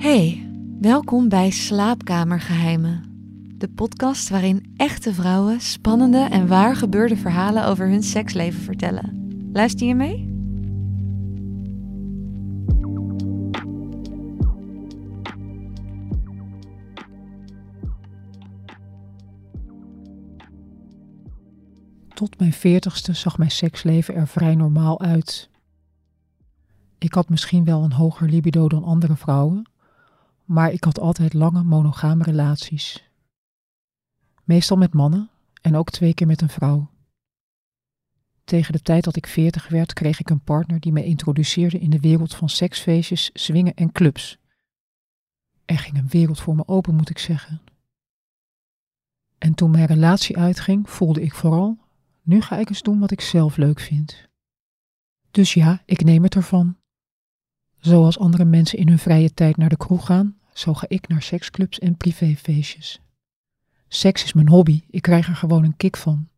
Hey, welkom bij Slaapkamergeheimen. De podcast waarin echte vrouwen spannende en waar gebeurde verhalen over hun seksleven vertellen. Luister je mee? Tot mijn veertigste zag mijn seksleven er vrij normaal uit. Ik had misschien wel een hoger libido dan andere vrouwen, maar ik had altijd lange monogame relaties. Meestal met mannen en ook twee keer met een vrouw. Tegen de tijd dat ik veertig werd, kreeg ik een partner die me introduceerde in de wereld van seksfeestjes, swingen en clubs. Er ging een wereld voor me open, moet ik zeggen. En toen mijn relatie uitging, voelde ik vooral nu ga ik eens doen wat ik zelf leuk vind. Dus ja, ik neem het ervan. Zoals andere mensen in hun vrije tijd naar de kroeg gaan, zo ga ik naar seksclubs en privéfeestjes. Seks is mijn hobby, ik krijg er gewoon een kick van.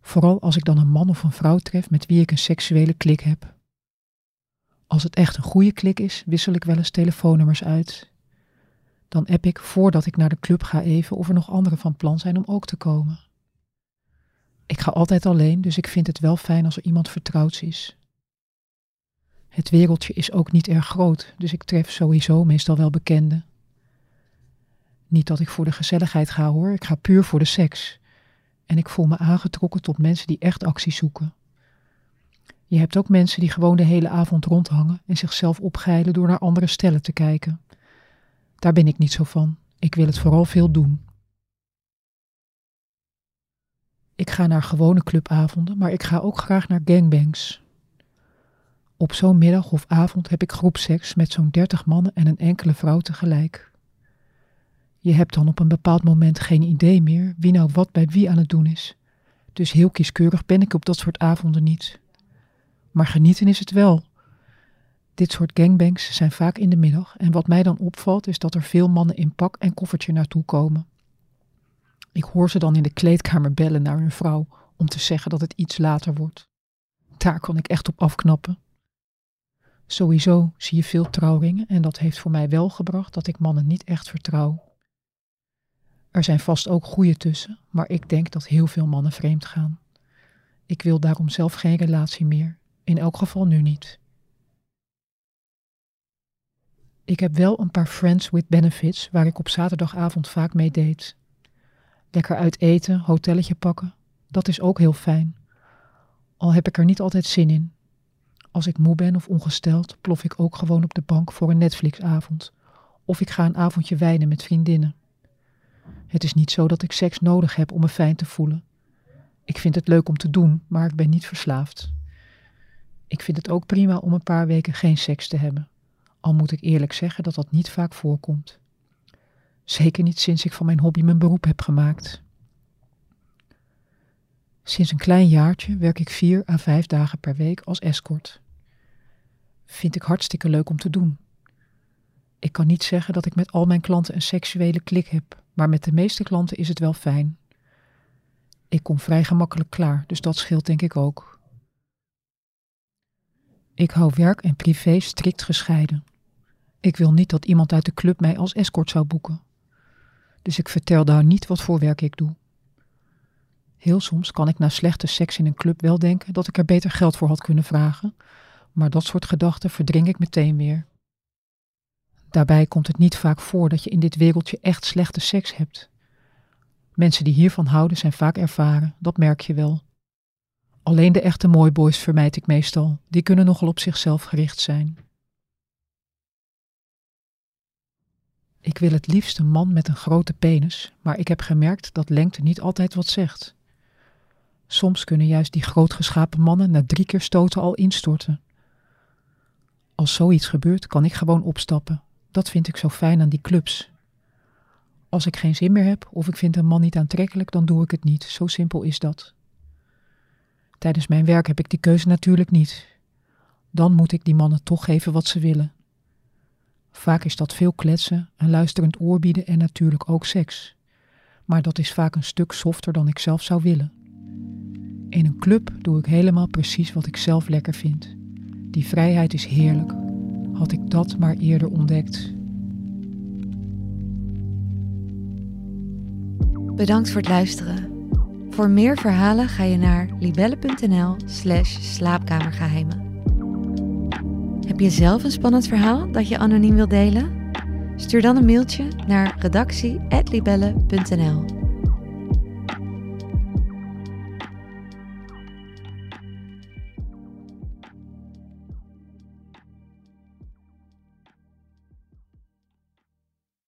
Vooral als ik dan een man of een vrouw tref met wie ik een seksuele klik heb. Als het echt een goede klik is, wissel ik wel eens telefoonnummers uit. Dan app ik voordat ik naar de club ga even of er nog anderen van plan zijn om ook te komen. Ik ga altijd alleen, dus ik vind het wel fijn als er iemand vertrouwd is. Het wereldje is ook niet erg groot, dus ik tref sowieso meestal wel bekenden. Niet dat ik voor de gezelligheid ga hoor, ik ga puur voor de seks. En ik voel me aangetrokken tot mensen die echt actie zoeken. Je hebt ook mensen die gewoon de hele avond rondhangen en zichzelf opgeilen door naar andere stellen te kijken. Daar ben ik niet zo van. Ik wil het vooral veel doen. Ik ga naar gewone clubavonden, maar ik ga ook graag naar gangbangs. Op zo'n middag of avond heb ik groepseks met zo'n dertig mannen en een enkele vrouw tegelijk. Je hebt dan op een bepaald moment geen idee meer wie nou wat bij wie aan het doen is. Dus heel kieskeurig ben ik op dat soort avonden niet. Maar genieten is het wel. Dit soort gangbangs zijn vaak in de middag en wat mij dan opvalt is dat er veel mannen in pak en koffertje naartoe komen. Ik hoor ze dan in de kleedkamer bellen naar hun vrouw om te zeggen dat het iets later wordt. Daar kan ik echt op afknappen. Sowieso zie je veel trouwringen en dat heeft voor mij wel gebracht dat ik mannen niet echt vertrouw. Er zijn vast ook goede tussen, maar ik denk dat heel veel mannen vreemd gaan. Ik wil daarom zelf geen relatie meer, in elk geval nu niet. Ik heb wel een paar friends with benefits waar ik op zaterdagavond vaak mee deed. Lekker uit eten, hotelletje pakken. Dat is ook heel fijn. Al heb ik er niet altijd zin in. Als ik moe ben of ongesteld, plof ik ook gewoon op de bank voor een Netflixavond. Of ik ga een avondje wijnen met vriendinnen. Het is niet zo dat ik seks nodig heb om me fijn te voelen. Ik vind het leuk om te doen, maar ik ben niet verslaafd. Ik vind het ook prima om een paar weken geen seks te hebben. Al moet ik eerlijk zeggen dat dat niet vaak voorkomt. Zeker niet sinds ik van mijn hobby mijn beroep heb gemaakt. Sinds een klein jaartje werk ik vier à vijf dagen per week als escort. Vind ik hartstikke leuk om te doen. Ik kan niet zeggen dat ik met al mijn klanten een seksuele klik heb, maar met de meeste klanten is het wel fijn. Ik kom vrij gemakkelijk klaar, dus dat scheelt denk ik ook. Ik hou werk en privé strikt gescheiden. Ik wil niet dat iemand uit de club mij als escort zou boeken dus ik vertel daar niet wat voor werk ik doe. Heel soms kan ik na slechte seks in een club wel denken dat ik er beter geld voor had kunnen vragen, maar dat soort gedachten verdring ik meteen weer. Daarbij komt het niet vaak voor dat je in dit wereldje echt slechte seks hebt. Mensen die hiervan houden zijn vaak ervaren, dat merk je wel. Alleen de echte mooiboys vermijd ik meestal, die kunnen nogal op zichzelf gericht zijn. Ik wil het liefst een man met een grote penis, maar ik heb gemerkt dat lengte niet altijd wat zegt. Soms kunnen juist die grootgeschapen mannen na drie keer stoten al instorten. Als zoiets gebeurt, kan ik gewoon opstappen. Dat vind ik zo fijn aan die clubs. Als ik geen zin meer heb of ik vind een man niet aantrekkelijk, dan doe ik het niet. Zo simpel is dat. Tijdens mijn werk heb ik die keuze natuurlijk niet. Dan moet ik die mannen toch geven wat ze willen. Vaak is dat veel kletsen, een luisterend oor bieden en natuurlijk ook seks. Maar dat is vaak een stuk softer dan ik zelf zou willen. In een club doe ik helemaal precies wat ik zelf lekker vind. Die vrijheid is heerlijk. Had ik dat maar eerder ontdekt. Bedankt voor het luisteren. Voor meer verhalen ga je naar libelle.nl/slash slaapkamergeheimen. Heb je zelf een spannend verhaal dat je anoniem wilt delen? Stuur dan een mailtje naar redactie.libelle.nl.